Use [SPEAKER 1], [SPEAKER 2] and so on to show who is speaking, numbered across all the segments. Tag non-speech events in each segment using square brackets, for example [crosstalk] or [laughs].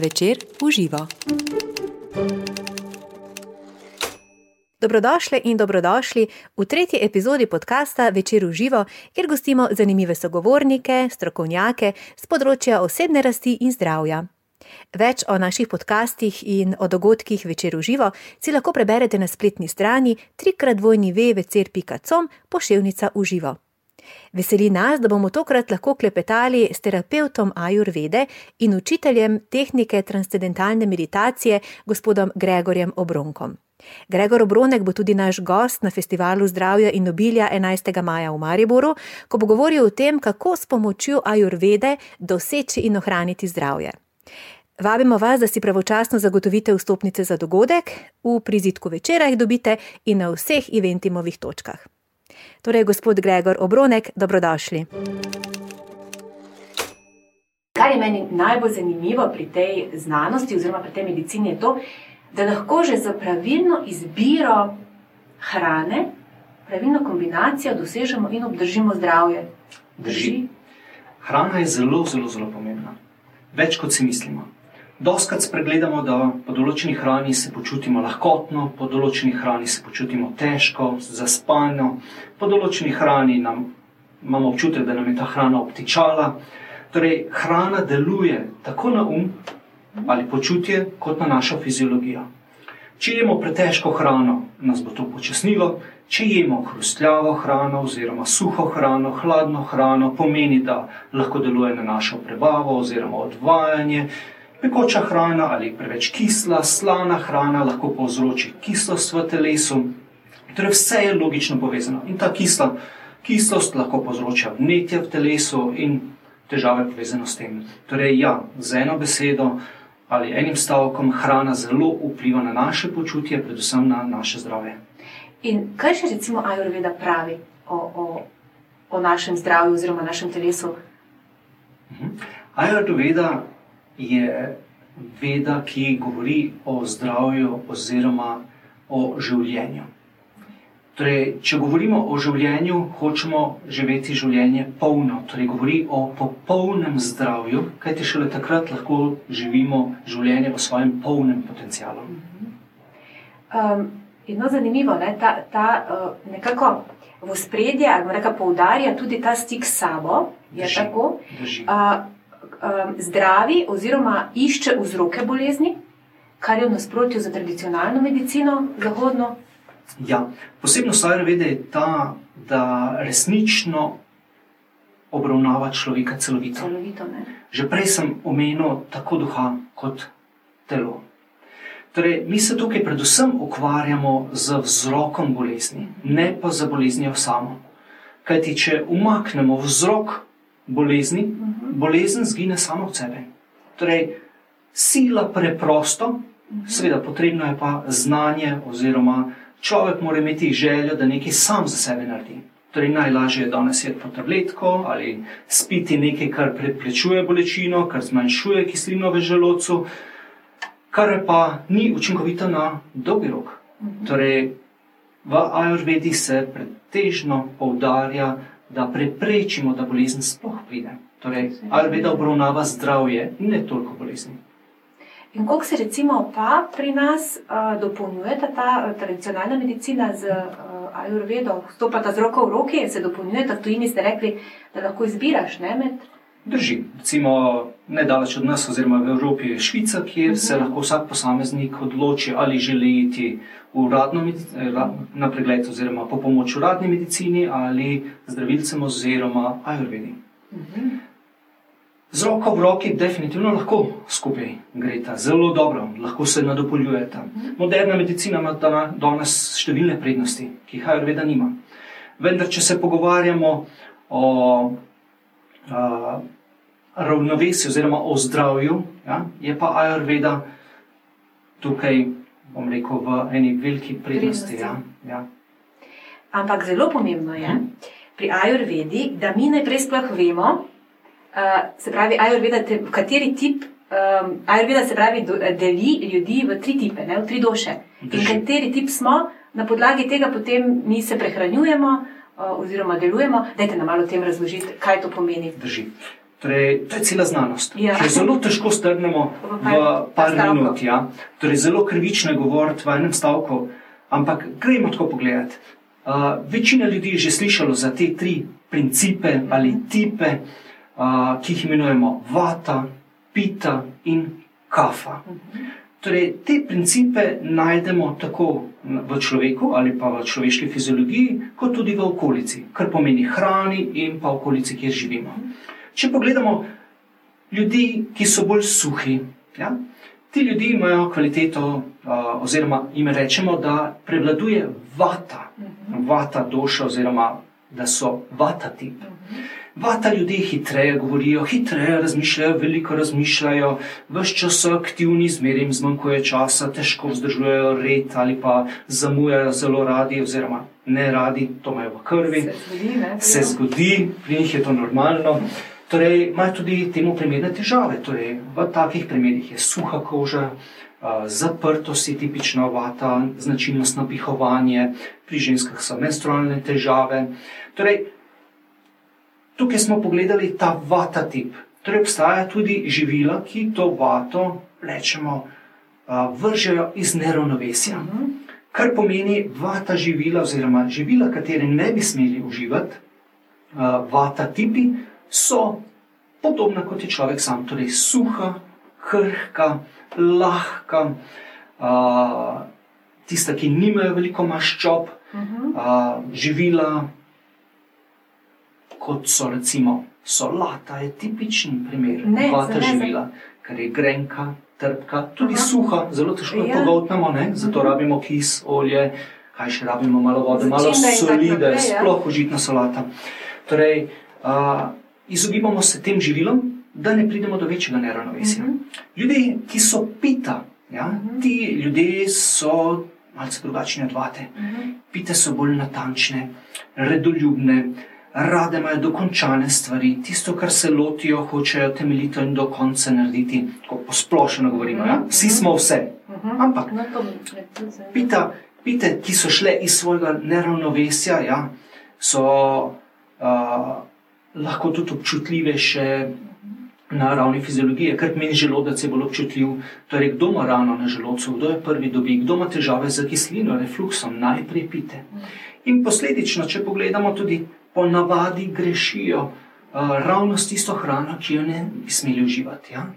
[SPEAKER 1] Večer uživa. Dobrodošli in dobrodošli v tretji epizodi podcasta Večer uživa, kjer gostimo zanimive sogovornike, strokovnjake z področja osebne rasti in zdravja. Več o naših podcastih in o dogodkih Večer uživa si lahko preberete na spletni strani trikratvojni.večer.com pošiljka uživa. Veseli nas, da bomo tokrat lahko klepetali s terapeutom Ajurvede in učiteljem tehnike transcendentalne meditacije, gospodom Gregorjem Obronkom. Gregor Obronek bo tudi naš gost na festivalu zdravja in obilja 11. maja v Mariboru, ko bo govoril o tem, kako s pomočjo Ajurvede doseči in ohraniti zdravje. Vabimo vas, da si pravočasno zagotovite vstopnice za dogodek, v prizitku večera jih dobite in na vseh eventimovih točkah. Torej, gospod Gregor Obronek, dobrodošli. Kar je meni najbolj zanimivo pri tej znanosti, oziroma pri tej medicini, je to, da lahko že za pravilno izbiro hrane, pravilno kombinacijo dosežemo in obdržimo zdravje.
[SPEAKER 2] Drži. Hrana je zelo, zelo, zelo pomembna. Več kot si mislimo. Doskrat spregledamo, da po določeni hrani se počutimo lahkotno, po določeni hrani se počutimo težko, zaspano, po določeni hrani nam, imamo občutek, da nam je ta hrana obtičala. Torej, hrana deluje tako na um ali počutje, kot na našo fiziologijo. Če jemo pretežko hrano, nas bo to počasnilo, če jemo hrustljavo hrano, oziroma suho hrano, hladno hrano, pomeni, da lahko deluje na našo prebavo oziroma odvajanje. Pekoča hrana ali preveč kisla, slana hrana lahko povzroči kislost v telesu. Torej, vse je logično povezano. In ta kisla, kislost lahko povzroča vnetje v telesu in težave povezane s tem. Torej, ja, z eno besedo ali enim stavkom, hrana zelo vpliva na naše počutje, predvsem na naše zdravje.
[SPEAKER 1] In kaj še recimo Ajurveda pravi o, o, o našem zdravju oziroma našem telesu?
[SPEAKER 2] Mhm. Ajurveda je veda, ki govori o zdravju oziroma o življenju. Torej, če govorimo o življenju, hočemo živeti življenje polno, torej govori o popolnem zdravju, kajti šele takrat lahko živimo življenje v svojem polnem potencialu.
[SPEAKER 1] Um, Jedno zanimivo je, da ta, ta uh, nekako v spredje ali pa poudarja tudi ta stik s sabo.
[SPEAKER 2] Drži,
[SPEAKER 1] tako,
[SPEAKER 2] drži.
[SPEAKER 1] Uh, um, zdravi oziroma išče vzroke bolezni, kar je v nasprotju z tradicionalno medicino, zahodno.
[SPEAKER 2] Ja, posebnost Ajurvede je ta, da resnično obravnava človeka celovito.
[SPEAKER 1] celovito
[SPEAKER 2] Že prej sem omenil tako duha kot telo. Torej, mi se tukaj predvsem ukvarjamo z vzrokom bolezni, ne pa z boleznijo samo. Kajti, če umaknemo vzrok bolezni, uh mhm. -huh. bolezen zgine samo od sebe. Torej, sila preprosto, uh mhm. -huh. seveda potrebno je pa znanje, oziroma človek mora imeti željo, da nekaj sam za sebe naredi. Torej, najlažje je danes jedeti po tabletko ali spiti nekaj, kar preprečuje bolečino, kar zmanjšuje kislino v želodcu, kar pa ni učinkovito na dolgi rok. Uh mhm. -huh. Torej, v Ajurvedi se pretežno poudarja, da preprečimo, da bolezen sploh pride. Torej, Ayurveda obravnava zdravje, ne toliko bolezni.
[SPEAKER 1] In kako se recimo pa pri nas uh, dopolnjuje ta, ta tradicionalna medicina z uh, Ayurvedo, stopata z roko v roki in se dopolnjuje, tako tujini ste rekli, da lahko izbiraš ne med.
[SPEAKER 2] Drži. Recimo, nedaleč od nas, oziroma v Evropi, je Švica, kjer uh -huh. se mhm. lahko vsak posameznik odloči, ali želi iti uradno, na pregled, oziroma po pomoč uradni medicini ali zdravilcem, oziroma ajurvedi. -huh. Z roko v roki, definitivno lahko skupaj greta, zelo dobro, lahko se nadopolnjujeta. -huh. Moderna medicina ima danes številne prednosti, ki jih ajurveda nima. Vendar, če se pogovarjamo o uh, ravnovesju, oziroma o zdravju, ja, je pa ajurveda tukaj bom rekel, v eni veliki prednosti. Ja, ja.
[SPEAKER 1] Ampak zelo pomembno je hmm. pri Ajurvedi, da mi najprej sploh vemo, uh, se pravi, Ajurveda, te, kateri tip. Um, Ajurveda se pravi, do, deli ljudi v tri tipe, ne, v tri duše. In kateri tip smo, na podlagi tega potem mi se prehranjujemo uh, oziroma delujemo. Dajte nam malo o tem razložiti, kaj to pomeni.
[SPEAKER 2] Drži. Torej, to je cela znanost,
[SPEAKER 3] Ja.
[SPEAKER 2] ki jo zelo težko strnemo
[SPEAKER 3] V par-
[SPEAKER 2] minut. Ja. Torej, zelo krivično je govoriti v enem stavku, ampak gremo tako pogledati. Uh, večina ljudi je že slišalo za te tri principe ali tipe, uh, ki jih imenujemo vata, pita in kafa. Torej, te principe najdemo tako v človeku ali pa v človeški fiziologiji, kot tudi v okolici, kar pomeni hrani in pa okolici, kjer živimo. Če pogledamo ljudi, ki so bolj suhi, ja, ti ljudje imajo kvaliteto, uh, oziroma jim rečemo, da prevladuje vata, vata duša, oziroma da so vata tip. Vata ljudje hitreje govorijo, hitreje razmišljajo, veliko razmišljajo, vse čas so aktivni, zmeraj jim zmanjkuje časa, težko vzdržujejo red ali pa zamujajo zelo radi, oziroma ne radi, to imajo v krvi.
[SPEAKER 1] Se zgodi, ne?
[SPEAKER 2] Se zgodi, pri njih je to normalno. Torej, imajo tudi temu primerne težave. Torej, v takih primerih je suha koža, zaprtost je tipična vata, značilnost napihovanje, pri ženskah so menstrualne težave. Torej, tukaj smo pogledali ta vata tip. Torej, obstaja tudi živila, ki to vato, rečemo, vržejo iz neravnovesja. Kar pomeni vata živila, oziroma živila, katere ne bi smeli uživati, vata tipi, so podobna kot je človek sam, torej suha, krhka, lahka, a, tista, ki nimajo veliko maščob, a, živila, kot so recimo solata, je tipičen primer
[SPEAKER 1] Ne,
[SPEAKER 2] vata
[SPEAKER 1] se ne,
[SPEAKER 2] živila, ker je grenka, trpka, tudi
[SPEAKER 1] Aha.
[SPEAKER 2] suha, zelo težko jo
[SPEAKER 1] Ja.
[SPEAKER 2] pogoltnemo, ne? zato rabimo kis, olje, kaj še rabimo, malo vode, malo
[SPEAKER 1] Začimbe in tako
[SPEAKER 2] soli, da je
[SPEAKER 1] ja.
[SPEAKER 2] sploh užitna solata. Torej, a, izogibamo se tem živilom, da ne pridemo do večjega neravnovesja.
[SPEAKER 1] Mhm.
[SPEAKER 2] Ljudje, ki so pita, ja, ti ljudje so malce drugačni od vate. Pite so bolj natančne, redoljubne, rade imajo dokončane stvari, tisto, kar se lotijo, hočejo temeljito in do konca narediti. Tako posplošeno govorimo, ja? vsi smo vse. Ampak
[SPEAKER 1] No, to
[SPEAKER 2] pita, pite, ki so šle iz svojega neravnovesja, ja, so uh, lahko tudi občutljive še na ravni fiziologije, ker meni želodec je bolj občutljiv. Torej, kdo ima rano na želodcu, kdo je prvi dobi, kdo ima težave z kislino, refluksom, najprej pite. In posledično, če pogledamo, tudi ponavadi grešijo uh, ravno s tisto hrano, ki jo ne bi smeli uživati. Ja?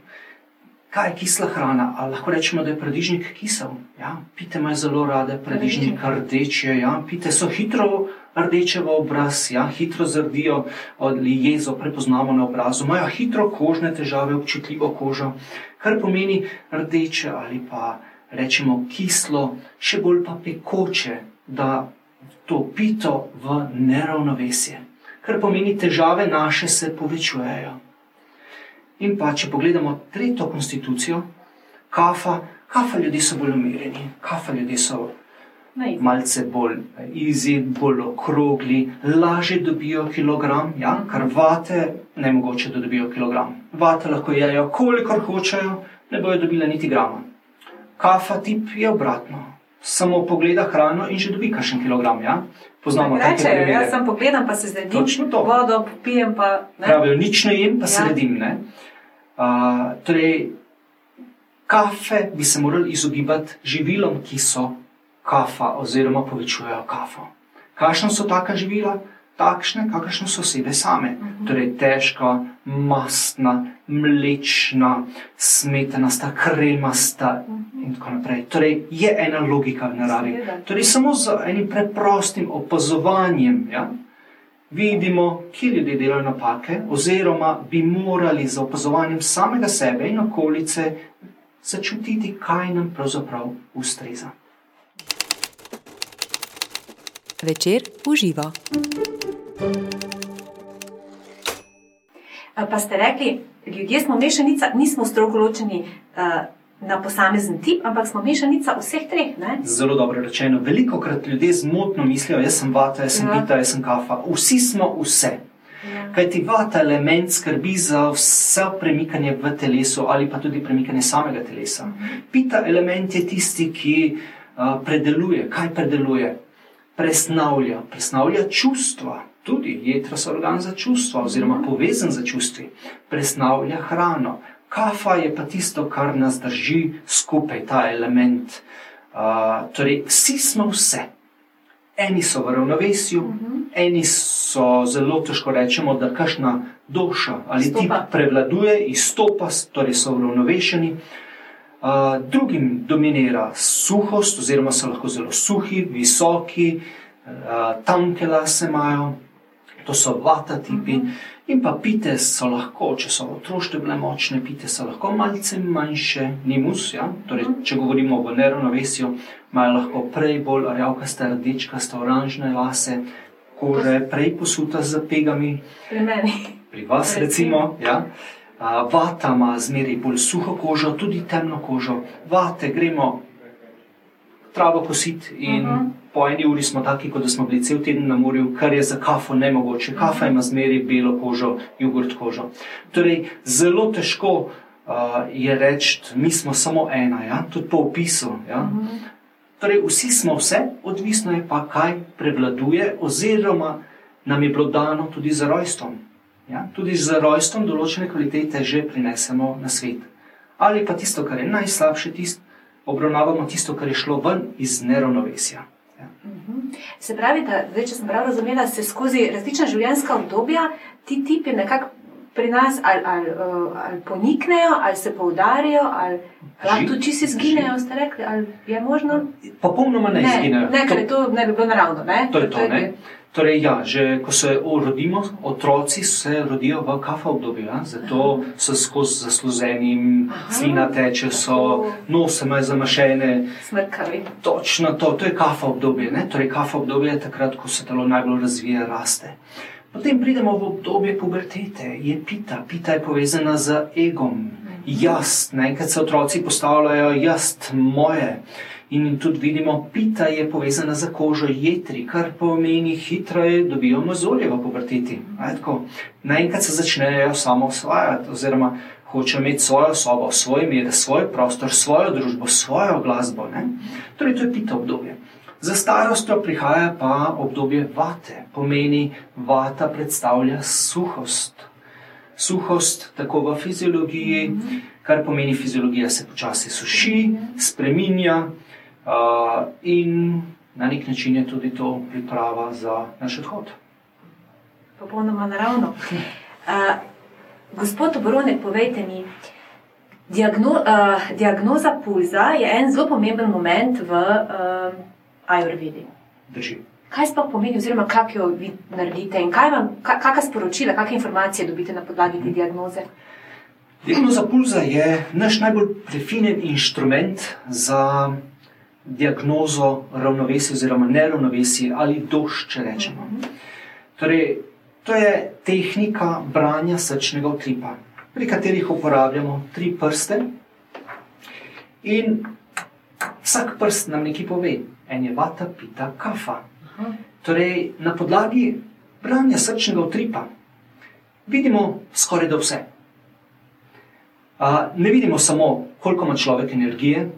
[SPEAKER 2] Kaj je kisla hrana? Ali lahko rečemo, da je paradižnik kisel? Ja? Pite imajo zelo rade paradižnik rdeče, ja? pite so hitro rdeče v obraz, ja? hitro zardijo ali jezo prepoznamo na obrazu, imajo hitro kožne težave, občutljivo kožo, kar pomeni rdeče ali pa rečemo kislo, še bolj pa pekoče, da to pito v neravnovesje, kar pomeni težave naše se povečujejo. In pa, če pogledamo tretjo konstitucijo, kafa, kafa ljudje so bolj umirjeni, kafa ljudje so malce bolj izi, bolj okrogli, lažje dobijo kilogram, ja, kar vate ne mogoče, da dobijo kilogram. Vate lahko jejo, kolikor hočejo, ne bojo dobile niti grama. Kafa tip je obratno. Samo pogleda hrano in že dobi kakšen kilogram. Ja? Poznamo take
[SPEAKER 1] Rečejo,
[SPEAKER 2] primere.
[SPEAKER 1] jaz sem pogledam, pa se zredim,
[SPEAKER 2] Točno to.
[SPEAKER 1] vodo popijem, pa ne.
[SPEAKER 2] Pravijo, nič ne jem, pa se
[SPEAKER 1] Ja.
[SPEAKER 2] redim. Ne? Uh, torej, kafe bi se morali izogibati živilom, ki so kafa oziroma povečujejo kafo. Kakšna so taka živila? Takšne, kakršne so osebe same. Torej, težka, mastna, mlečna, smetanasta, kremasta in tako naprej. Torej, je ena logika v naravi. Torej, samo z enim preprostim opazovanjem ja, vidimo, kje ljudje delajo napake, oziroma bi morali z opazovanjem samega sebe in okolice začutiti, kaj nam pravzaprav ustreza.
[SPEAKER 3] Večer uživa.
[SPEAKER 1] Pa ste rekli, ljudje smo mešanica, nismo strogo ločeni uh, na posamezen tip, ampak smo mešanica vseh treh. Ne?
[SPEAKER 2] Zelo dobro rečeno. Veliko krat ljudje zmotno mislijo, jaz sem vata, jaz sem
[SPEAKER 1] Ja.
[SPEAKER 2] pita, jaz sem kafa. Vsi smo vse. Kaj ti vata element skrbi za vse premikanje v telesu ali pa tudi premikanje samega telesa. Pita element je tisti, ki uh, predeluje. Kaj predeluje? Presnavlja, presnavlja čustva. tudi jetra so organ za čustva, oziroma povezan za čustvi, presnavlja hrano. Kafa je pa tisto, kar nas drži skupaj, ta element. Uh, torej, vsi smo vse. Eni so v ravnovesju, uh -huh. eni so zelo težko rečemo, da kašna duša ali ti prevladuje, izstopa, torej so uravnovešeni. Uh, drugim dominira suhost, oziroma so lahko zelo suhi, visoki, uh, tanke lase imajo, to so vata tipi. Uh -huh. In pa pite so lahko, če so otroštve bile močne, pite so lahko malce manjše, nimus. Ja? Torej, če govorimo o neravnovesju, imajo lahko prej bolj rjavkaste, rdečkaste, oranžne lase, kože prej posuta z pegami.
[SPEAKER 1] Pri meni.
[SPEAKER 2] Pri vas, recimo. Ja? Vata ima zmeraj bolj suho kožo, tudi temno kožo. Vate gremo travo kositi in uh -huh. po eni uri smo taki, kot da smo bili cel teden na morju, kar je za kafo nemogoče. Kafa ima zmeri belo kožo, jogurt kožo. Torej, zelo težko uh, je reči, mi smo samo ena, ja? tudi po opisu. Ja? Uh -huh. Torej, vsi smo vse, odvisno je pa, kaj prevladuje, oziroma nam je bilo dano tudi za rojstvom. Ja? Tudi za rojstvom določene kvalitete že prinesemo na svet. Ali pa tisto, kar je najslabše, tisto, obravnavamo tisto, kar je šlo ven iz neravnovesja. Ja.
[SPEAKER 1] Mhm. Se pravi, da zdaj, če sem prav razumela, se skozi različna življenjska obdobja ti tipi nekako pri nas ali, ali, uh, ali poniknejo, ali se poudarijo, ali lahko tudi čisto izginejo, ste rekli, ali je možno?
[SPEAKER 2] Popolnoma ne, ne izginejo.
[SPEAKER 1] Ne, ker to ne bi bilo naravno. Ne?
[SPEAKER 2] To je to, to je, Torej, ja, že ko se rodimo, otroci se rodijo v kafa obdobju, ja? zato so skozi zasluženi, slina teče, so nose imajo zamašene.
[SPEAKER 1] Smrkavi.
[SPEAKER 2] Točno to, to je kafa obdobje. Ne? Torej, kafa obdobje je takrat, ko se telo najbolj razvija, raste. Potem pridemo v obdobje pubertete, je pita, pita je povezana z egom, jaz, enkrat se otroci postavljajo, jaz, moje. In tudi vidimo, pita je povezana z kožo jetri, kar pomeni, hitro je dobijo mozolje v puberteti. Naenkrat se začnejo samo osvajati, oziroma hočejo imeti svojo sobo, svoj mir, svoj prostor, svojo družbo, svojo glasbo. Ne? Torej, to je pita obdobje. Za starostjo prihaja pa obdobje vate, pomeni, vata predstavlja suhost. Suhost tako v fiziologiji, kar pomeni, fiziologija se počasi suši, spreminja. Uh, in na nek način je tudi to priprava za naš odhod.
[SPEAKER 1] Popolnoma naravno. Uh, gospod Obronek, povejte mi, diagno, uh, diagnoza pulza je en zelo pomemben moment v uh, Ajurvedi.
[SPEAKER 2] Drži.
[SPEAKER 1] Kaj sploh pomeni, oziroma kako jo vi naredite in kaj vam, kakšna sporočila, kakšne informacije dobite na podlagi te diagnoze?
[SPEAKER 2] Diagnoza pulza je naš najbolj prefinjen inštrument za diagnozo ravnovesja oziroma neravnovesja ali dož, če rečemo. Torej, to je tehnika branja srčnega utripa, pri katerih uporabljamo tri prste in vsak prst nam nekaj pove. En je vata, pita, kafa. Torej, na podlagi branja srčnega utripa vidimo skoraj da vse. Ne vidimo samo, koliko ima človek energije,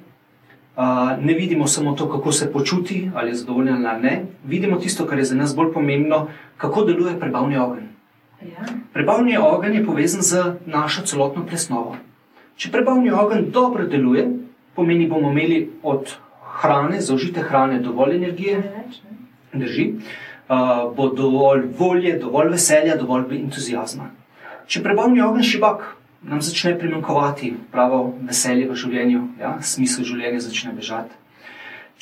[SPEAKER 2] ne vidimo samo to, kako se počuti, ali je zadovoljen ali ne, vidimo tisto, kar je za nas bolj pomembno, kako deluje prebavni ogenj. Ja. Prebavni ogenj je povezan z našo celotno presnovo. Če prebavni ogenj dobro deluje, pomeni, bomo imeli od hrane, zaužite hrane, dovolj energije, drži, uh, bo dovolj volje, dovolj veselja, dovolj entuzijazma. Če prebavni ogenj šibak, nam začne primankovati pravo veselje v življenju, ja? smisel življenja začne bežati.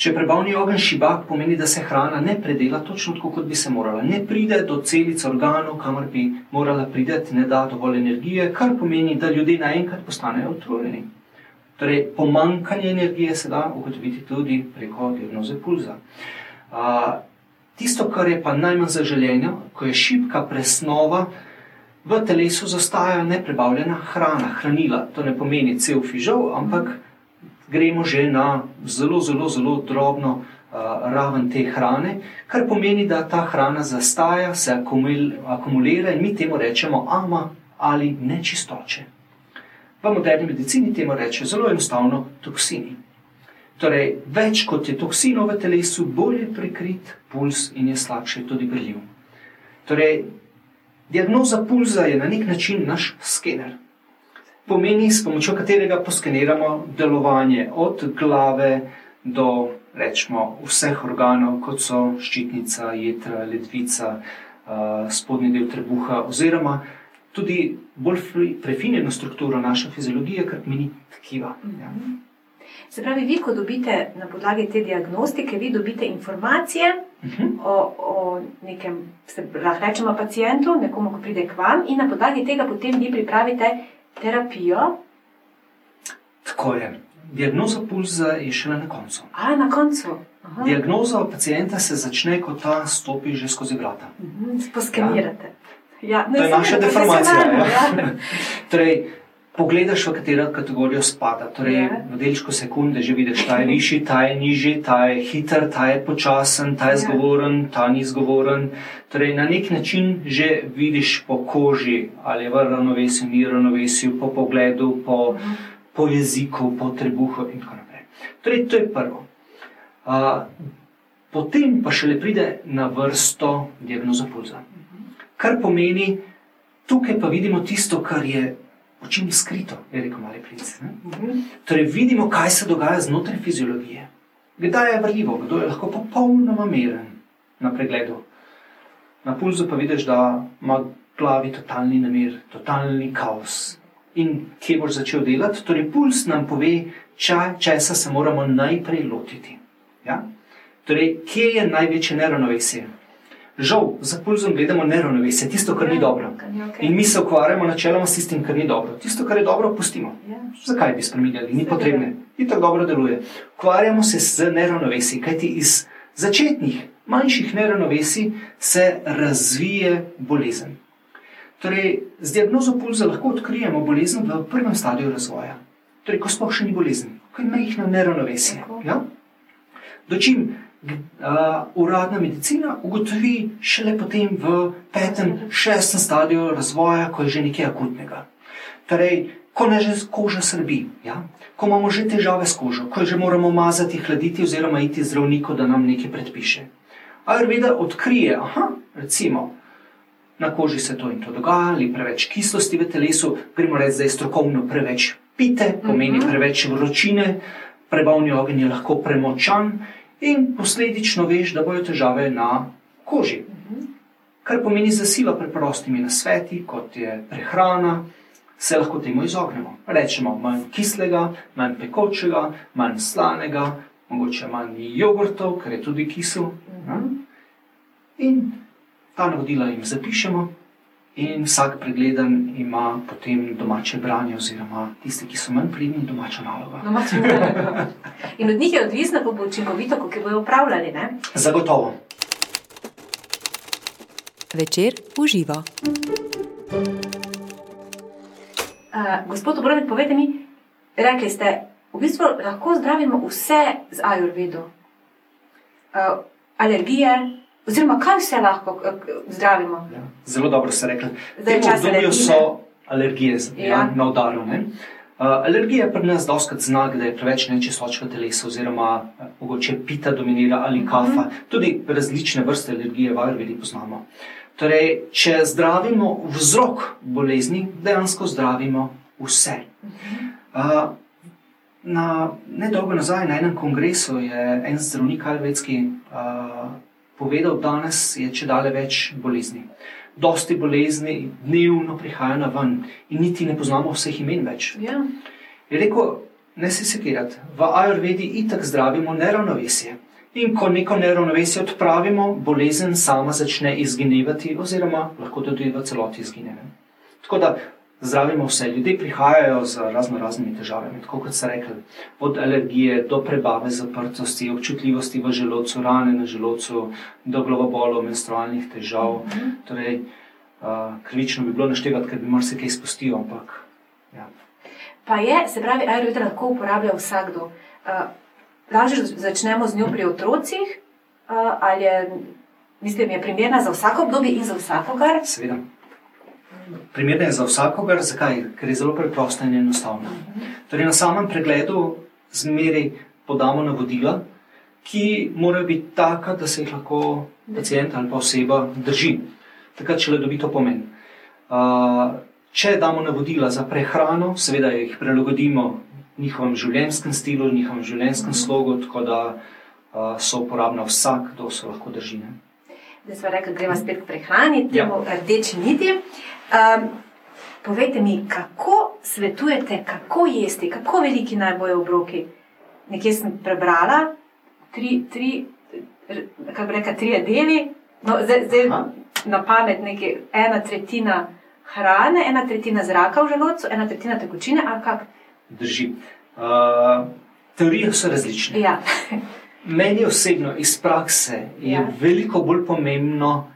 [SPEAKER 2] Če prebavni ogenj šibak pomeni, da se hrana ne predela točno tako, kot bi se morala, ne pride do celic organov, kamor bi morala priti, ne da dovolj energije, kar pomeni, da ljudje naenkrat postanejo utrujeni. Torej, pomankanje energije se da ugotoviti tudi preko diagnoze pulza. A, tisto, kar je pa najmanj zaželjeno, ko je šibka presnova, v telesu zastaja neprebavljena hrana, hranila. To ne pomeni cel fižol, ampak gremo že na zelo, zelo, zelo drobno uh, raven te hrane, kar pomeni, da ta hrana zastaja, se akumulira in mi temu rečemo ama ali nečistoče. V moderni medicini temu reče zelo enostavno toksini. Torej, več kot je toksinov v telesu, bolje prikrit puls in je slabše tudi briljiv. Torej, diagnoza pulza je na nek način naš skener. Pomeni, s pomočjo katerega poskeniramo delovanje od glave do rečemo, vseh organov, kot so ščitnica, jedra, ledvica, uh, spodnji del trebuha, oziroma tudi bolj prefinjeno strukturo naše fiziologije, kot meni tkiva. Ja.
[SPEAKER 1] Se pravi, vi, ko dobite na podlagi te diagnostike, vi dobite informacije uh mhm. -huh. o, o nekem, lahko rečemo, pacijentu, nekomu, ki pride k vam, in na podlagi tega potem vi pripravite terapijo.
[SPEAKER 2] Tako je. Diagnoza pulza je šele na koncu.
[SPEAKER 1] A, na koncu.
[SPEAKER 2] Aha. Diagnoza pacijenta se začne, ko ta stopi že skozi vrata. Uh
[SPEAKER 1] mhm, -huh. Poskenirate.
[SPEAKER 2] Ja. Ja, to je naša deformacija. Ja. Ja. [laughs] torej, pogledaš, v katero kategorijo spada. Torej, ja. V delčku sekunde že vidiš, ta je višji, ta je nižji, ta je hiter, ta je počasen, ta je ja. zgovoren, ta ni zgovoren. Torej, na nek način že vidiš po koži, ali je v ravnovesju, ni ravnovesju, po pogledu, po, uh. -huh po jeziku, po trebuhu in tako naprej. Torej, to je prvo. Uh, potem pa šele pride na vrsto diagnoza pulza. Kar pomeni, tukaj pa vidimo tisto, kar je očim skrito, je rekel mali princ. Torej, vidimo, kaj se dogaja znotraj fiziologije. Kdaj je vrljivo, kdo je lahko popolnoma miren na pregledu. Na pulzu pa vidiš, da ima glavi totalni nemir, totalni kaos, in kje boš začel delati. Torej, puls nam pove, ča, česa se moramo najprej lotiti. Ja? Torej, kje je največje neravnovesje? Žal, za pulzom gledamo neravnovesje, tisto, kar ni ja, dobro. In mi se ukvarjamo načeloma s tistim, kar ni dobro. Tisto, kar je dobro, pustimo. Ja. Zakaj bi spremenili? Ni potrebno. In tako dobro deluje. Ukvarjamo se z neravnovesji, kajti iz začetnih manjših neravnovesij se razvije bolezen. Torej, z diagnozo pulza lahko odkrijemo bolezen v prvem stadiju razvoja, torej, ko sploh še ni bolezen, ko je majhno neravnovesje. Ja? Dočim uradna medicina ugotovi šele potem v petem, šestem stadiju razvoja, ko je že nekaj akutnega. Torej, ko ne že koža srbi, ja? ko imamo že težave s kožo, ko že moramo mazati, hladiti oziroma iti zdravniku, da nam nekaj predpiše. Ayurveda odkrije, aha, recimo, na koži se to in to dogaja, ali preveč kislosti v telesu, gremo reči, da je strokovno preveč pite, pomeni mhm. preveč vročine, prebavni ogenj je lahko premočan in posledično veš, da bojo težave na koži. Kar pomeni za silo preprostimi nasveti, kot je prehrana, se lahko temu izognemo. Rečemo manj kislega, manj pekočega, manj slanega, mogoče manj jogurtov, ker je tudi kisel. In ta navodila jim zapišemo, in vsak pregleden ima potem domače branje, oziroma tisti, ki so manj pridni, domača naloga.
[SPEAKER 1] in od njih je odvisno, kako bo učinkovito, kako bojo upravljali. Ne?
[SPEAKER 2] Zagotovo.
[SPEAKER 3] Večer uživa.
[SPEAKER 1] Uh, gospod Obrovnik, povedite mi, rekli ste, v bistvu lahko zdravimo vse z ajurvedo. Uh, alergije, Oziroma, kaj vse lahko zdravimo? Ja,
[SPEAKER 2] zelo dobro ste rekli. Zdaj, če alergije. so alergije ja. Ja, na udaru. Uh, alergija pri nas doskrat znak, da je preveč nečistoč v telesu, oziroma uh, mogoče pita dominira ali mhm. kafa. Uh -huh. Tudi različne vrste alergije v Arvedi poznamo. Torej, če zdravimo vzrok bolezni, dejansko zdravimo vse. Uh, na, nedolgo nazaj na enem kongresu je en zdravnik alvedski uh, povedal, danes je če dalje več bolezni. Dosti bolezni dnevno prihajajo na ven in niti ne poznamo vseh imen več. Ja. Je rekel, ne se sekirati, v Ajurvedi itak zdravimo neravnovesje. In ko neko neravnovesje odpravimo, bolezen sama začne izginevati, oziroma lahko tudi v celoti izgine. Tako da zdravimo vse. Ljudje prihajajo z razno raznimi težavami, tako kot ste rekli, od alergije do prebave, zaprtosti, občutljivosti v želodcu, rane na želodcu, do glavobolov, menstrualnih težav. Mm -hmm. torej, uh, krivično bi bilo naštevati, ker bi marsikaj izpustil. Ampak, ja.
[SPEAKER 1] Pa je, se pravi, aerovita lahko uporablja vsakdo. Uh, Lažje začnemo z njo pri otrocih, uh, ali je, mislim, je primerna za vsako obdobje in za vsakogar?
[SPEAKER 2] Seveda primerne za vsakogar, zakaj? Ker je zelo preprosta in enostavna. Torej, na samem pregledu zmeri podamo navodila, ki morajo biti taka, da se jih lahko pacijent ali pa oseba drži. takrat šele dobi to pomen. Uh, če damo navodila za prehrano, seveda jih prilagodimo njihovem življenjskem stilu, njihovem življenjskem slogu, tako da uh, so uporabna vsak, kdo se lahko drži. Ne?
[SPEAKER 1] Da smo rekli, gremo spet k prehrani, temu ja. rdeči niti. Um, povejte mi, kako svetujete, kako jesti, kako veliki naj bojo obroki. Nekje sem prebrala, tri, tri, kako bi rekla, tri deli, no, zdaj, zdaj na pamet nekaj, ena tretjina hrane, ena tretjina zraka v želodcu, ena tretjina tekočine, ali kak?
[SPEAKER 2] Drži. Uh, teorije so različne.
[SPEAKER 1] Ja,
[SPEAKER 2] Meni osebno iz prakse je
[SPEAKER 1] Ja.
[SPEAKER 2] ja. veliko bolj pomembno,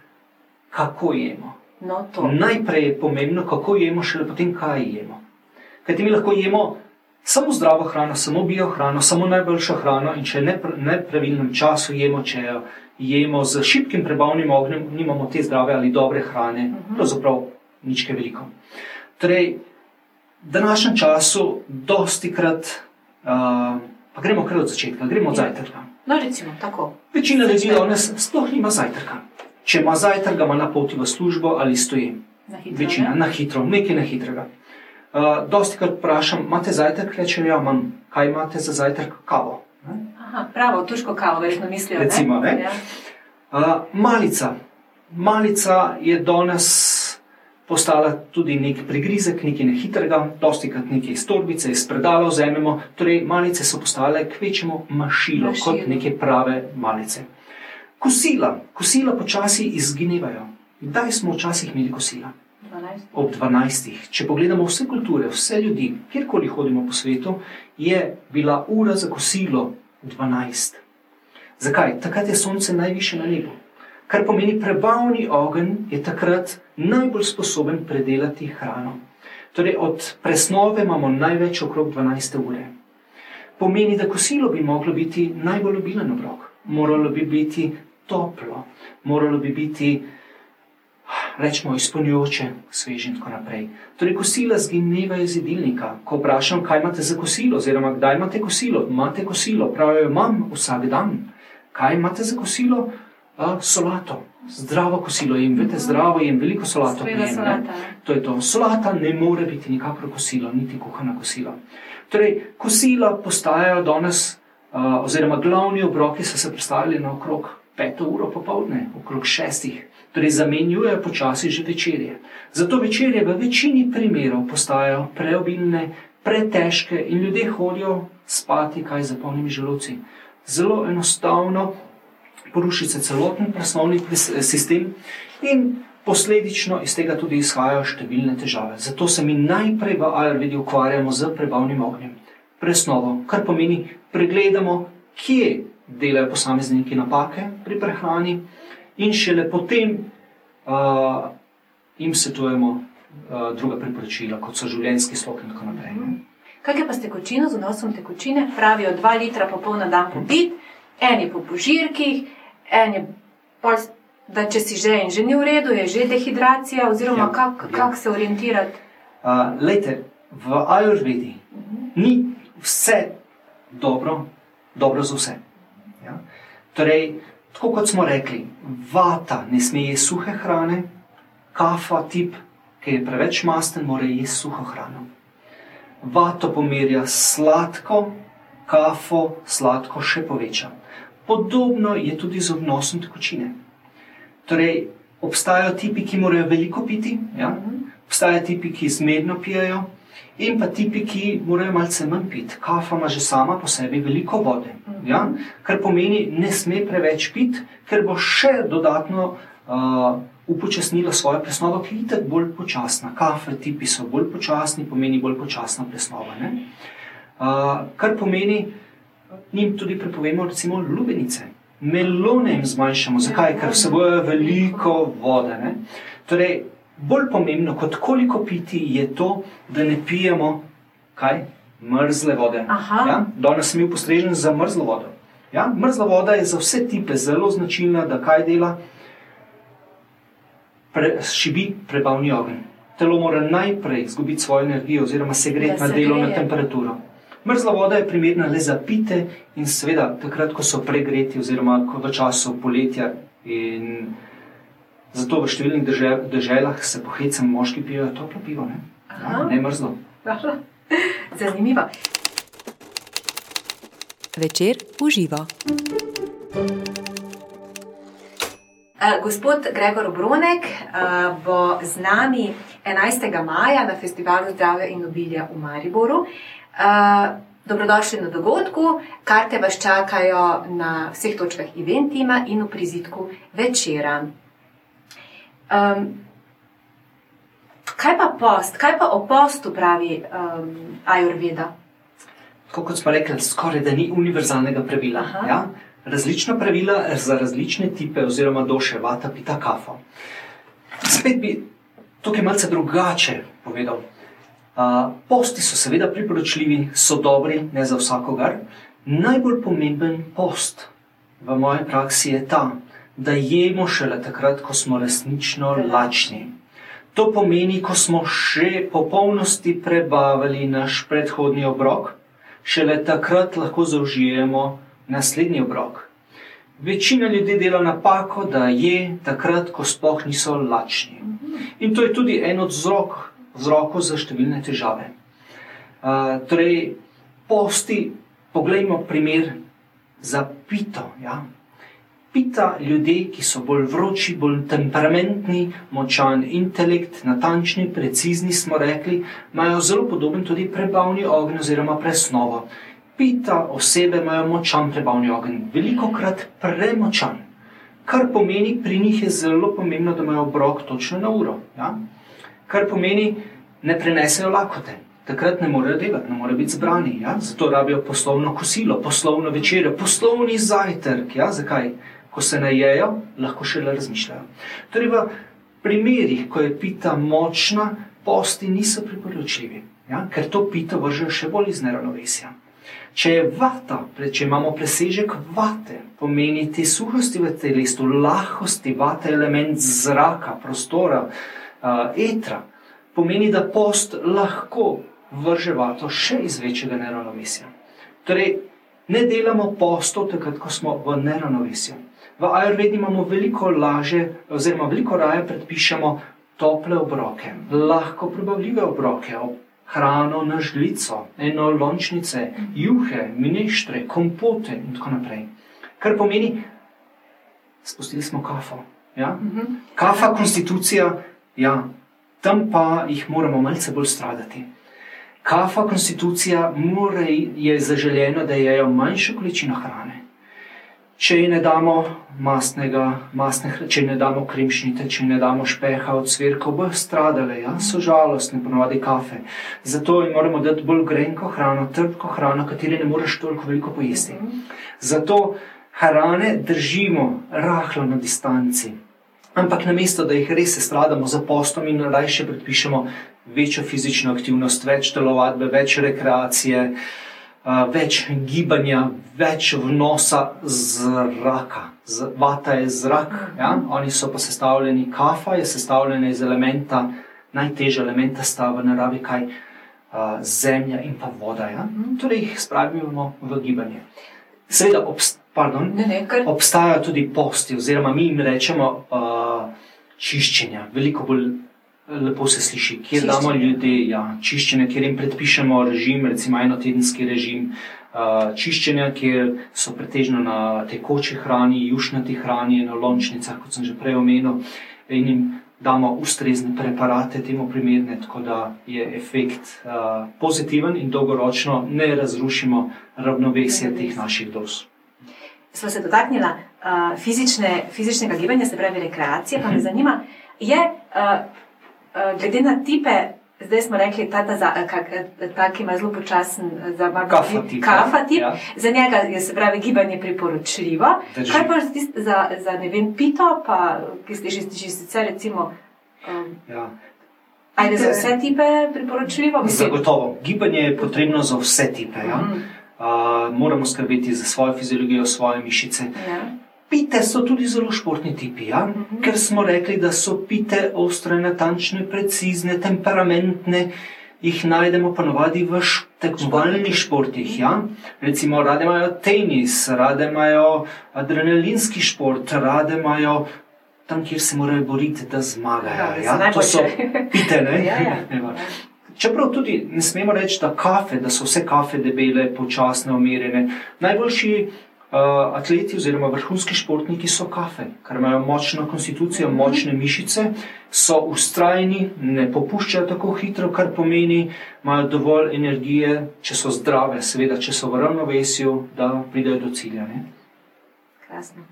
[SPEAKER 2] kako jemo.
[SPEAKER 1] no to.
[SPEAKER 2] Najprej je pomembno, kako jemo, šele potem, kaj jemo. Ker mi lahko jemo samo zdravo hrano, samo bio hrano, samo najboljšo hrano, in če ne v nepravilnem času jemo, če jo jemo z šibkim prebavnim ognjem, nimamo te zdrave ali dobre hrane, uh -huh. pravzaprav nič kaj veliko. Torej, v današnjem času, dosti krat, uh, pa gremo kar od začetka, gremo od
[SPEAKER 1] Ja.
[SPEAKER 2] zajtrka.
[SPEAKER 1] No, recimo tako.
[SPEAKER 2] Večina ljudi danes sploh nima zajtrka. Če ima zajtrk, ga ima na poti v službo ali stoji.
[SPEAKER 1] Na hitro,
[SPEAKER 2] Večina,
[SPEAKER 1] ne?
[SPEAKER 2] na hitro, nekaj na hitrega. Uh, dosti krat vprašam, imate zajtrk, rečem, ja, imam. Kaj imate za zajtrk? Kavo. Ne?
[SPEAKER 1] Aha, pravo, tuško kavo, verjetno mislijo.
[SPEAKER 2] Recimo,
[SPEAKER 1] ne?
[SPEAKER 2] ne?
[SPEAKER 1] Ja.
[SPEAKER 2] Uh, malica. Malica je danes postala tudi nek prigrizek, nekaj nehitrega, dosti krat nekaj iz torbice, iz predala vzamemo. Torej, malice so postale kvečemu mašilo,
[SPEAKER 1] Mašilo.
[SPEAKER 2] kot neke prave malice. Kosila, kosila počasi izginevajo. Kdaj smo včasih imeli kosila?
[SPEAKER 1] 12.
[SPEAKER 2] ob 12. Če pogledamo vse kulture, vse ljudi, kjerkoli hodimo po svetu, je bila ura za kosilo 12. Zakaj? Takrat je sonce najviše na nebu. Kar pomeni, prebavni ogenj je takrat najbolj sposoben predelati hrano. Torej, od presnove imamo največ okrog 12 ure. Pomeni, da kosilo bi moglo biti najbolj obilen obrok. Moralo bi biti toplo, moralo bi biti rečemo, izpolnjujoče, sveže in tako naprej. Torej, kosila zginevajo iz jedilnika. Ko vprašam, kaj imate za kosilo, oziroma kdaj imate kosilo, imate kosilo, pravijo, imam vsak dan. Kaj imate za kosilo? A, solato, zdravo kosilo jem, veste, zdravo jem, veliko solato
[SPEAKER 1] solata.
[SPEAKER 2] To je to. Solata ne more biti nikakor kosilo, niti kuhana kosila. Torej, kosila postajajo danes, uh, oziroma glavni obroki so se predstavili na okrog peto uro popovdne, okrog šestih. Torej, zamenjujejo počasi že večerje. Zato večerje v večini primerov postajajo preobilne, pretežke in ljudje hodijo spati kaj za polnimi želodci. Zelo enostavno poruši se celoten presnovni pres- sistem in posledično iz tega tudi izhajajo številne težave. Zato se mi najprej v Ayurvedi ukvarjamo z prebavnim ognjem, presnovo, kar pomeni, pregledamo, kje delajo posamezniki napake pri prehrani, in šele potem uh, jim svetujemo uh, druga priporočila, kot so življenjski slog in tako naprej. ne.
[SPEAKER 1] Kaj je pa s tekočino, z vnosom tekočine? Pravijo, dva litra popolna dan popit, en je po požirkih, en je pol, da če si že in že ni v redu, je že dehidracija, oziroma
[SPEAKER 2] Ja,
[SPEAKER 1] kako
[SPEAKER 2] ja.
[SPEAKER 1] kak se orientirati.
[SPEAKER 2] Uh, lejte, v Ayurvedi ni vse dobro, dobro za vse. Ja? Torej, tako kot smo rekli, vata ne sme jesti suhe hrane, kafa tip, ki je preveč masten, mora jesti suho hrano. Vato pomerja sladko, kafo sladko še poveča. Podobno je tudi z odnosom tekočine. Torej, obstajajo tipi, ki morajo veliko piti, ja? obstajajo tipi, ki zmerno pijejo, in pa tipi, ki morajo malce manj piti. Kafa ima že sama po sebi veliko vode, ja? kar pomeni, ne sme preveč piti, ker bo še dodatno uh, upočasnila svojo presnovo, ki je itak bolj počasna. Kafe tipi so bolj počasni, pomeni bolj počasna presnova. ne. Uh, kar pomeni, njim tudi prepovemo, recimo, lubenice. Melone jim zmanjšamo. Zakaj? Ker vsebujejo veliko vode. Ne? Torej, bolj pomembno kot koliko piti je to, da ne pijemo kaj? Mrzle vode.
[SPEAKER 1] Aha.
[SPEAKER 2] Ja? Danes sem bil postrežen za mrzlo vodo. Ja? Mrzla voda je za vse tipe zelo značilna, da kaj dela? Pre, šibi prebavni ogenj. Telo mora najprej izgubiti svojo energijo, oziroma se greti na delovno temperaturo. Mrzla voda je primerna le za pite in seveda takrat, ko so pregreti, oziroma ko v času poletja in Zato v številnih državah se pohecam moški pijo toplo pivo, ne, ja, ne mrzlo.
[SPEAKER 1] Zanimivo.
[SPEAKER 3] Večer uživa.
[SPEAKER 1] Uh, gospod Gregor Bronek uh, bo z nami 11. maja na festivalu Zdravja in obilja v Mariboru. Uh, dobrodošli na dogodku, karte vas čakajo na vseh točkah eventima in v prizitku večera. Um, kaj pa post, kaj pa o postu pravi um, Ajurveda?
[SPEAKER 2] Tako kot smo rekli, skoraj da ni univerzalnega pravila. Ja? Različna pravila za različne tipe, oziroma doše, vata, pita, kafo. Spet bi tukaj malce drugače povedal. Posti so seveda priporočljivi, so dobri, ne za vsakogar. Najbolj pomemben post v moji praksi je ta, da jemo šele takrat, ko smo resnično lačni. To pomeni, ko smo še popolnosti prebavili naš predhodni obrok, šele takrat lahko zaužijemo naslednji obrok. Večina ljudi dela napako, da je takrat, ko sploh niso lačni. In to je tudi en od vzrok, vzrokov za številne težave. Uh, torej, posti, poglejmo primer za pito. Ja? Pita ljudi, ki so bolj vroči, bolj temperamentni, močan intelekt, natančni, precizni, smo rekli, imajo zelo podoben tudi prebavni ogenj oziroma presnovo. Pita osebe imajo močan prebavni ogenj, veliko krat premočan, kar pomeni, pri njih je zelo pomembno, da imajo obrok točno na uro. Ja? Kar pomeni, ne prenesejo lakote. Takrat ne morejo delati, ne morejo biti zbrani. Ja? Zato rabijo poslovno kosilo, poslovno večerjo, poslovni zajtrk. Ja? Zakaj? ko se najejo, lahko šele razmišljajo. Torej, v primerih, ko je pita močna, posti niso priporočljivi, ja? ker to pito vržejo še bolj iz neravnovesja. Če je vata, če imamo presežek vate, pomeni te suhosti v telesu, lahkosti, vata je element zraka, prostora, uh, etra, pomeni, da post lahko vrže vato še iz večjega neravnovesja. Torej, ne delamo postov takrat, ko smo v neravnovesju. V Ajurvedi imamo veliko laže, oziroma veliko raje predpišemo tople obroke, lahko prebavljive obroke, hrano na žlico, eno lončnice, juhe, mineštre, kompote in tako naprej. Kar pomeni, spustili smo kafo. Ja? Kafa, konstitucija, ja, tam pa jih moramo malce bolj stradati. Kafa, konstitucija, mora je zaželjeno, da jejo manjšo količino hrane. Če ji ne damo masnega, masne, če ne damo krimšnite, če ne damo špeha od cvirka, bo stradale, ja? so žalostne, ponovadi kafe. Zato jim moramo dati bolj grenko hrano, trpko hrano, kateri ne moreš toliko veliko pojesti. Zato hrane držimo rahlo na distanci. Ampak namesto, da jih res stradamo za postom in raje predpišemo večjo fizično aktivnost, več telovadbe, več rekreacije več gibanja, več vnosa zraka. Vata je zrak, ja? oni so pa sestavljeni, kafa je sestavljena iz elementa, najtežje elementa sta v naravi, kaj zemlja in pa voda. Ja? Torej jih spravimo v gibanje. Seveda, obst pardon, ne, ne, kar... obstajajo tudi posti, oziroma mi jim rečemo uh, čiščenja, veliko bolj lepo se sliši, kjer čiščenje. damo ljudi ja, čiščenje, kjer jim predpišemo režim, recimo enotedenski režim uh, čiščenja, kjer so pretežno na tekoči hrani, jušnati hrani, na lončnicah, kot sem že prej omenil, in jim damo ustrezne preparate temu primerne, tako da je efekt uh, pozitiven in dolgoročno ne razrušimo ravnovesje teh naših dos.
[SPEAKER 1] Smo se dotaknili uh, fizične, fizičnega gibanja, se pravi rekreacije, pa me mhm. zanima, je uh, Eh, glede na tipe, zdaj smo rekli, da je ta, ki ima zelo počasen, za
[SPEAKER 2] kafa tip.
[SPEAKER 1] Kafa tip. Ja. Za njega je se pravi gibanje priporočljivo. Drži. Kaj pa za, za ne vem, pito, pa, ki ste že, že sicer recimo. Um, ja. Ali je za vse tipe priporočljivo?
[SPEAKER 2] Zagotovo. Gibanje je potrebno za vse tipe. Ja? Mm. Uh, moramo skrbeti za svojo fiziologijo, svoje mišice. Ja. Pite so tudi zelo športni tipi, ja? mm -hmm. ker smo rekli, da so pite ostre, natančne, precizne, temperamentne. Jih najdemo ponovadi v tekmovalnih športih. Ja? Recimo, rade imajo tenis, rade imajo adrenalinski šport, rade imajo tam, kjer se morajo boriti, da zmagajo.
[SPEAKER 1] Ja,
[SPEAKER 2] Ja,
[SPEAKER 1] da so
[SPEAKER 2] to so
[SPEAKER 1] najboljše.
[SPEAKER 2] pite, ne? [laughs]
[SPEAKER 1] Ja, ja. [laughs]
[SPEAKER 2] Evo. Čeprav tudi ne smemo reči, da, kafe, da so vse kafe debele, počasne, umirjene. Najboljši uh, atleti oziroma vrhunski športniki so kafe, ker imajo močno konstitucijo, močne mišice, so ustrajni, ne popuščajo tako hitro, kar pomeni, imajo dovolj energije, če so zdrave, seveda, če so v ravnovesju, da pridejo do cilja. Ne?
[SPEAKER 1] Krasno.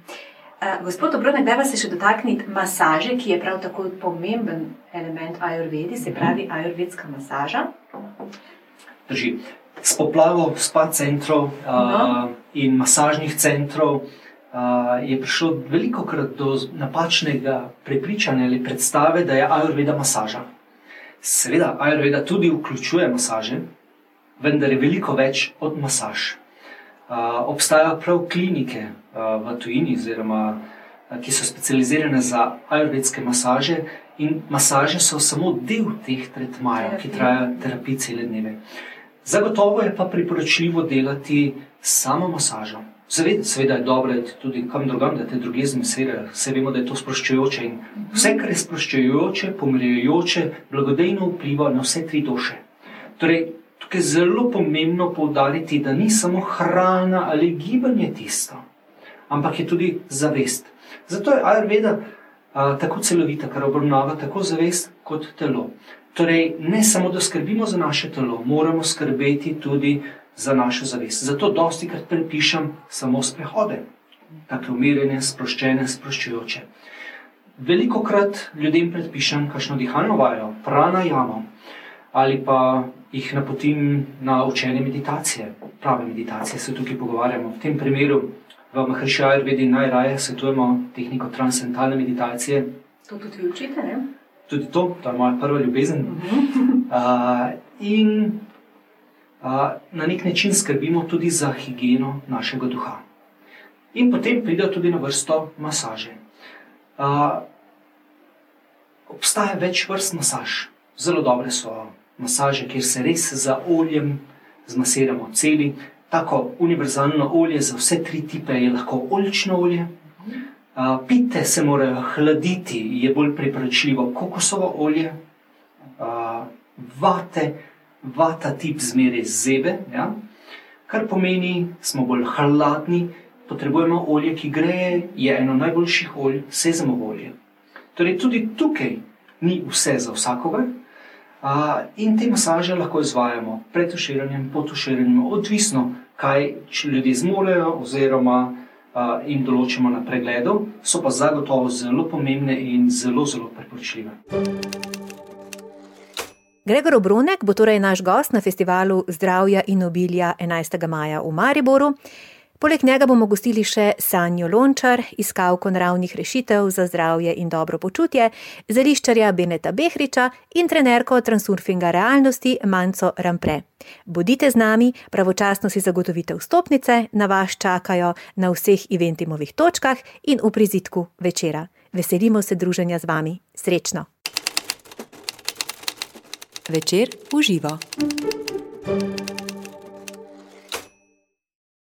[SPEAKER 1] Uh, gospod Obronek, da se še dotakniti masaže, ki je prav tako pomemben element ajurvedi, se pravi ajurvedska masaža.
[SPEAKER 2] Drži. S poplavo spa centrov uh,
[SPEAKER 1] No.
[SPEAKER 2] In masažnih centrov je prišlo veliko krat do napačnega prepričanja ali predstave, da je ajurveda masaža. Seveda, ajurveda tudi vključuje masaže, vendar je veliko več od masaž. Obstajajo prav klinike v tujini, oziroma, ki so specializirane za ajurvedske masaže, in masaže so samo del teh tretmajev, ki trajajo terapije cele dneve. Zagotovo je pa priporočljivo delati samo masažo. Zaved- Seveda je dobro tudi kam drugam, da te druge zmesirajo. Vse vemo, da je to sproščujoče in vse, kar je sproščujoče, pomirjujoče, blagodejno vpliva na vse tri duše. Torej, tukaj je zelo pomembno poudariti, da ni samo hrana ali gibanje tisto, ampak je tudi zavest. Zato je Ayurveda a, tako celovita, ker obravnava tako zavest kot telo. Torej, ne samo, da skrbimo za naše telo, moramo skrbeti tudi za našo zavest. Zato dosti krat prepišem samo sprehode, tako umirjene, sproščene, sproščujoče. Veliko krat ljudem predpišem kakšno dihalno vajo, prana jamo, ali pa jih napotim na učenje meditacije, prave meditacije, se tukaj pogovarjamo. V tem primeru v Mahrši Ayurvedi najraje svetujemo tehniko transcendentalne meditacije,
[SPEAKER 1] To tudi vi učite, ne?
[SPEAKER 2] tudi to, to je moja prva ljubezen. [laughs] Uh, in na nek način skrbimo tudi za higieno našega duha. In potem pridejo tudi na vrsto masaže. Uh, obstaja več vrst masaž. Zelo dobre so masaže, kjer se res za oljem zmasiramo celi. Tako univerzalno olje za vse tri tipe je lahko oljčno olje. Uh, pite se morajo hladiti, je bolj priporočljivo kokosovo olje, uh, vate, vata tip zmeraj zebe, ja? kar pomeni, smo bolj hladni, potrebujemo olje, ki greje, je eno najboljših olj, sezamovo olje. Torej, tudi tukaj ni vse za vsakogar. Uh, in te masaže lahko izvajamo pred tuširanjem, po tuširanju, odvisno, kaj ljudje zmorejo, oziroma uh, jim določimo na pregledu, so pa zagotovo zelo pomembne in zelo, zelo priporočljive.
[SPEAKER 3] Gregor Obronek bo torej naš gost na festivalu Zdravja in obilja 11. maja v Mariboru. Poleg njega bomo gostili še Sanjo Lončar, iskalko naravnih rešitev za zdravje in dobro počutje, zeliščarja Beneta Behriča in trenerko transurfinga realnosti Manco Rampre. Bodite z nami, pravočasno si zagotovite vstopnice, na vas čakajo na vseh eventimovih točkah in v prizitku večera. Veselimo se druženja z vami. Srečno! Večer uživa.